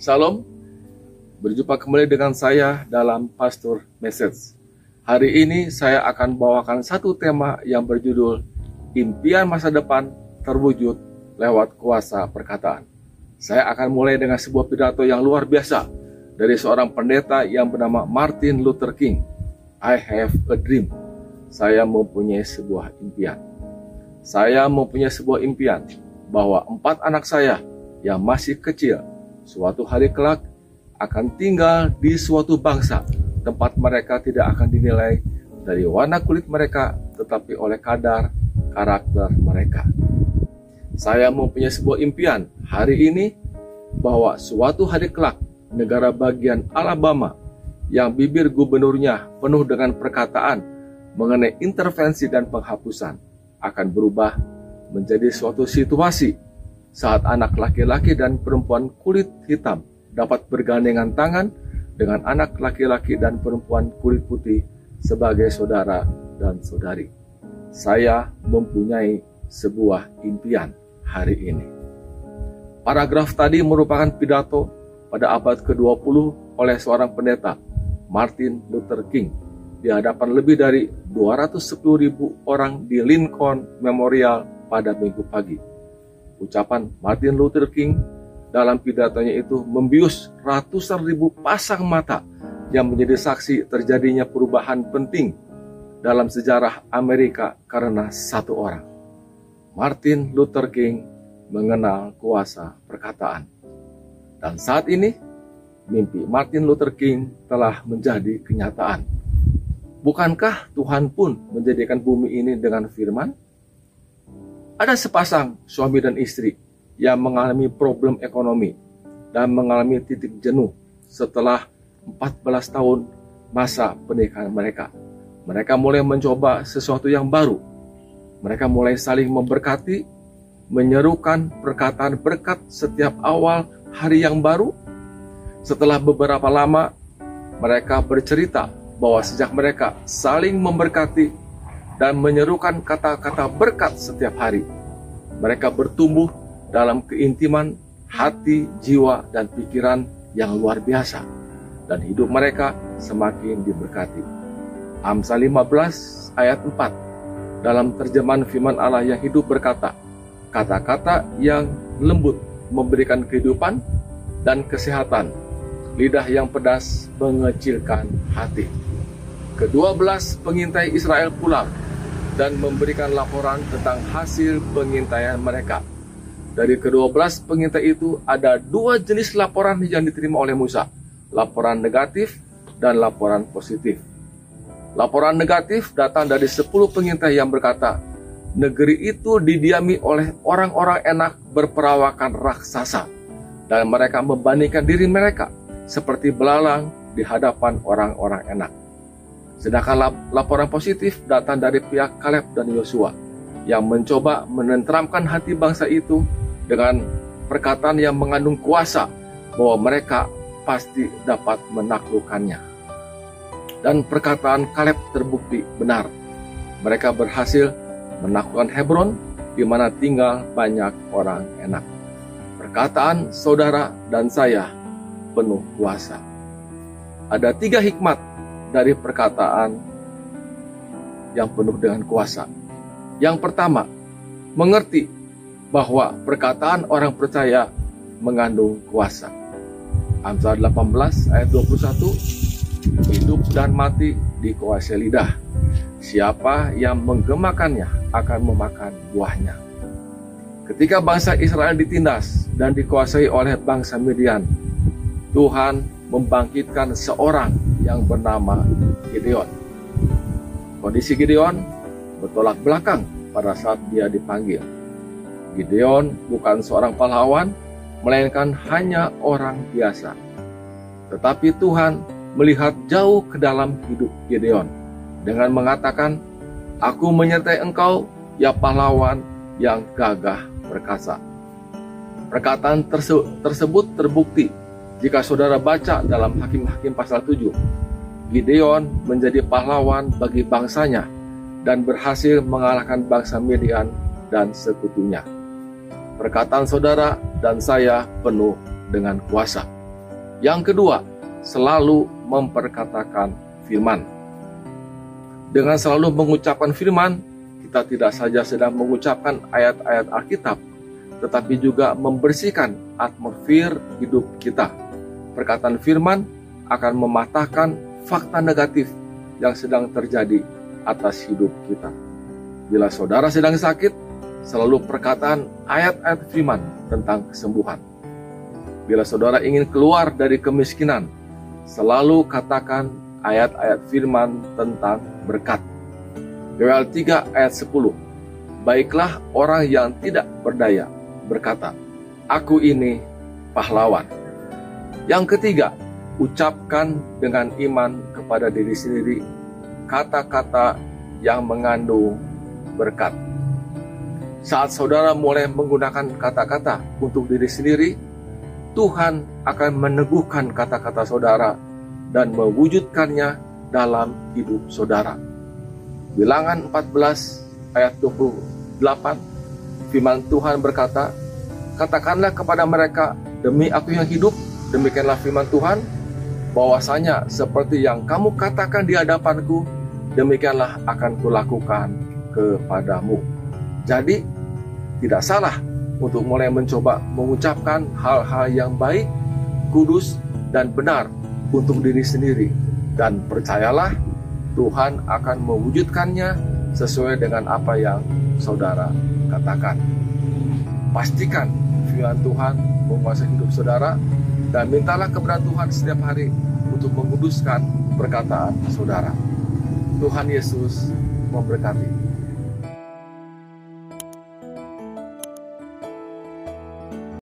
Salam, berjumpa kembali dengan saya dalam Pastor Message. Hari ini saya akan bawakan satu tema yang berjudul Impian Masa Depan Terwujud Lewat Kuasa Perkataan. Saya akan mulai dengan sebuah pidato yang luar biasa dari seorang pendeta yang bernama Martin Luther King. I have a dream. Saya mempunyai sebuah impian. Saya mempunyai sebuah impian bahwa empat anak saya yang masih kecil suatu hari kelak akan tinggal di suatu bangsa tempat mereka tidak akan dinilai dari warna kulit mereka tetapi oleh kadar karakter mereka. Saya mempunyai sebuah impian hari ini bahwa suatu hari kelak negara bagian Alabama yang bibir gubernurnya penuh dengan perkataan mengenai intervensi dan penghapusan akan berubah menjadi suatu situasi saat anak laki-laki dan perempuan kulit hitam dapat bergandengan tangan dengan anak laki-laki dan perempuan kulit putih sebagai saudara dan saudari. Saya mempunyai sebuah impian hari ini. Paragraf tadi merupakan pidato pada abad ke-20 oleh seorang pendeta, Martin Luther King, di hadapan lebih dari 210 ribu orang di Lincoln Memorial pada minggu pagi Ucapan Martin Luther King dalam pidatonya itu membius ratusan ribu pasang mata yang menjadi saksi terjadinya perubahan penting dalam sejarah Amerika karena satu orang. Martin Luther King mengenal kuasa perkataan. Dan saat ini, mimpi Martin Luther King telah menjadi kenyataan. Bukankah Tuhan pun menjadikan bumi ini dengan firman? Ada sepasang suami dan istri yang mengalami problem ekonomi dan mengalami titik jenuh setelah 14 tahun masa pernikahan mereka. Mereka mulai mencoba sesuatu yang baru. Mereka mulai saling memberkati, menyerukan perkataan berkat setiap awal hari yang baru. Setelah beberapa lama, mereka bercerita bahwa sejak mereka saling memberkati dan menyerukan kata-kata berkat setiap hari. Mereka bertumbuh dalam keintiman hati, jiwa, dan pikiran yang luar biasa. Dan hidup mereka semakin diberkati. Amsal 15 ayat 4 dalam terjemahan firman Allah yang hidup berkata, kata-kata yang lembut memberikan kehidupan dan kesehatan, lidah yang pedas mengecilkan hati. Kedua belas pengintai Israel pulang dan memberikan laporan tentang hasil pengintaian mereka. Dari kedua belas pengintai itu ada dua jenis laporan yang diterima oleh Musa, laporan negatif dan laporan positif. Laporan negatif datang dari sepuluh pengintai yang berkata, negeri itu didiami oleh orang-orang enak berperawakan raksasa, dan mereka membandingkan diri mereka seperti belalang di hadapan orang-orang enak. Sedangkan laporan positif datang dari pihak Kaleb dan Yosua yang mencoba menenteramkan hati bangsa itu dengan perkataan yang mengandung kuasa bahwa mereka pasti dapat menaklukkannya. Dan perkataan Kaleb terbukti benar. Mereka berhasil menaklukkan Hebron di mana tinggal banyak orang enak. Perkataan saudara dan saya penuh kuasa. Ada tiga hikmat dari perkataan yang penuh dengan kuasa. Yang pertama, mengerti bahwa perkataan orang percaya mengandung kuasa. Amsal 18 ayat 21, hidup dan mati dikuasai lidah. Siapa yang menggemakannya akan memakan buahnya. Ketika bangsa Israel ditindas dan dikuasai oleh bangsa Midian, Tuhan membangkitkan seorang yang bernama Gideon. Kondisi Gideon bertolak belakang pada saat dia dipanggil. Gideon bukan seorang pahlawan, melainkan hanya orang biasa. Tetapi Tuhan melihat jauh ke dalam hidup Gideon dengan mengatakan, Aku menyertai engkau, ya pahlawan yang gagah perkasa. Perkataan tersebut terbukti jika saudara baca dalam Hakim-Hakim pasal 7, Gideon menjadi pahlawan bagi bangsanya dan berhasil mengalahkan bangsa Midian dan sekutunya. Perkataan saudara dan saya penuh dengan kuasa. Yang kedua, selalu memperkatakan firman. Dengan selalu mengucapkan firman, kita tidak saja sedang mengucapkan ayat-ayat Alkitab, tetapi juga membersihkan atmosfer hidup kita. Perkataan firman akan mematahkan fakta negatif yang sedang terjadi atas hidup kita. Bila saudara sedang sakit, selalu perkataan ayat-ayat firman tentang kesembuhan. Bila saudara ingin keluar dari kemiskinan, selalu katakan ayat-ayat firman tentang berkat. Yoel 3 ayat 10. Baiklah orang yang tidak berdaya berkata, Aku ini pahlawan. Yang ketiga, ucapkan dengan iman kepada diri sendiri kata-kata yang mengandung berkat. Saat saudara mulai menggunakan kata-kata untuk diri sendiri, Tuhan akan meneguhkan kata-kata saudara dan mewujudkannya dalam hidup saudara. Bilangan 14 ayat 28 firman Tuhan berkata, Katakanlah kepada mereka, demi aku yang hidup, demikianlah firman Tuhan, bahwasanya seperti yang kamu katakan di hadapanku, demikianlah akan kulakukan kepadamu. Jadi, tidak salah untuk mulai mencoba mengucapkan hal-hal yang baik, kudus, dan benar untuk diri sendiri dan percayalah Tuhan akan mewujudkannya sesuai dengan apa yang saudara katakan. Pastikan firman Tuhan menguasai hidup saudara dan mintalah kepada Tuhan setiap hari untuk menguduskan perkataan saudara. Tuhan Yesus memberkati.